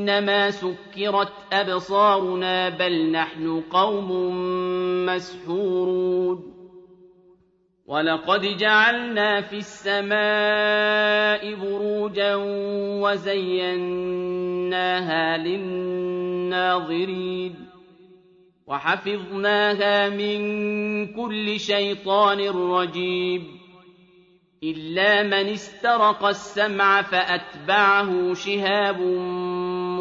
إنما سكرت أبصارنا بل نحن قوم مسحورون. ولقد جعلنا في السماء بروجا وزيناها للناظرين. وحفظناها من كل شيطان رجيم. إلا من استرق السمع فأتبعه شهاب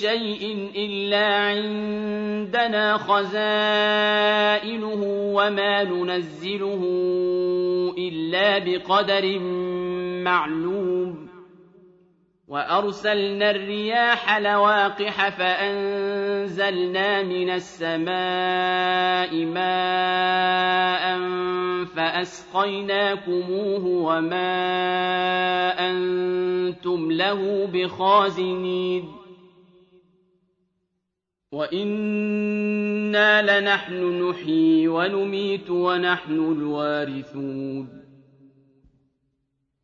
شيء إلا عندنا خزائنه وما ننزله إلا بقدر معلوم. وأرسلنا الرياح لواقح فأنزلنا من السماء ماء فأسقيناكموه وما أنتم له بخازنين. وإنا لنحن نحيي ونميت ونحن الوارثون.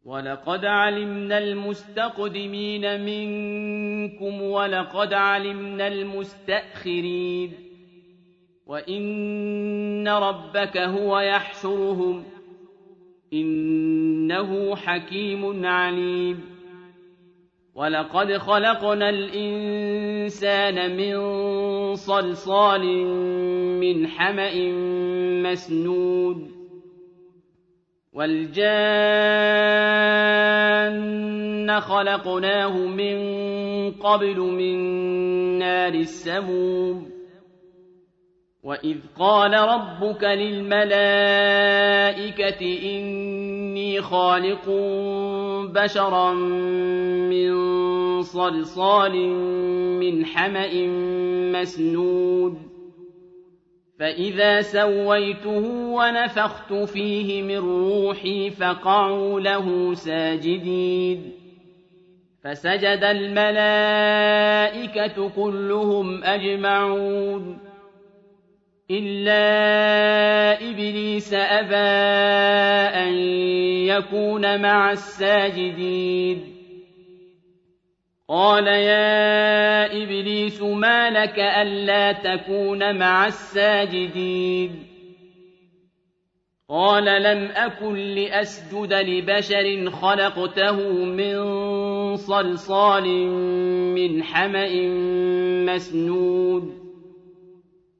ولقد علمنا المستقدمين منكم ولقد علمنا المستأخرين. وإن ربك هو يحشرهم. إنه حكيم عليم. ولقد خلقنا الإنسان من صلصال من حمأ مسنود والجان خلقناه من قبل من نار السموم وإذ قال ربك للملائكة إني خالق بشرا من صلصال من حمأ مسنود. فإذا سويته ونفخت فيه من روحي فقعوا له ساجدين. فسجد الملائكة كلهم أجمعون. إلا إبليس أبى أن يكون مع الساجدين قال يا إبليس ما لك ألا تكون مع الساجدين قال لم أكن لأسجد لبشر خلقته من صلصال من حمأ مسنود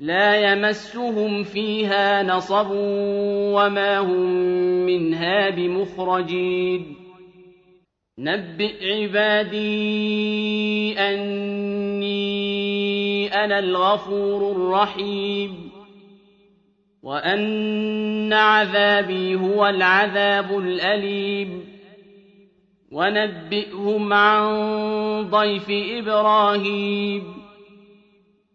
لا يمسهم فيها نصب وما هم منها بمخرجين. نبئ عبادي أني أنا الغفور الرحيم. وأن عذابي هو العذاب الأليم. ونبئهم عن ضيف إبراهيم.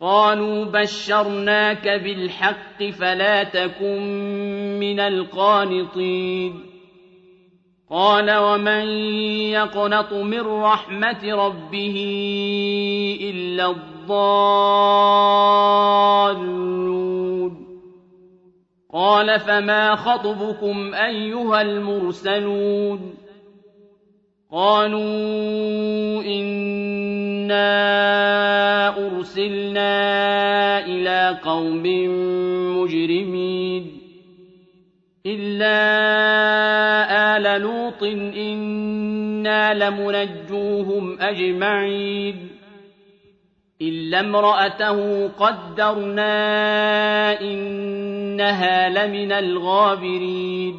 قالوا بشرناك بالحق فلا تكن من القانطين. قال ومن يقنط من رحمة ربه إلا الضالون. قال فما خطبكم أيها المرسلون؟ قالوا إنا أرسلنا إلى قوم مجرمين إلا آل لوط إنا لمنجوهم أجمعين إلا امرأته قدرنا إنها لمن الغابرين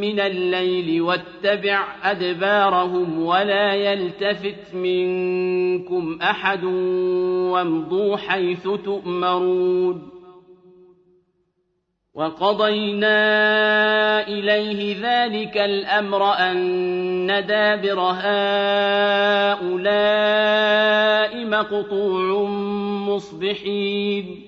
من الليل واتبع أدبارهم ولا يلتفت منكم أحد وامضوا حيث تؤمرون وقضينا إليه ذلك الأمر أن دابر هؤلاء مقطوع مصبحين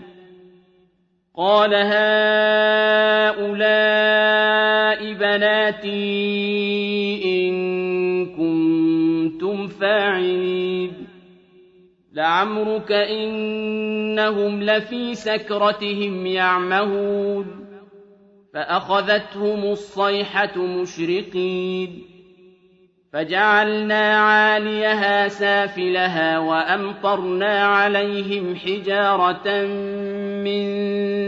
قال هؤلاء بناتي إن كنتم فاعلين. لعمرك إنهم لفي سكرتهم يعمهون. فأخذتهم الصيحة مشرقين. فجعلنا عاليها سافلها وأمطرنا عليهم حجارة من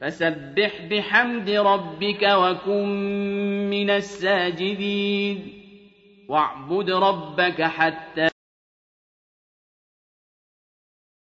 فسبح بحمد ربك وكن من الساجدين. واعبد ربك حتى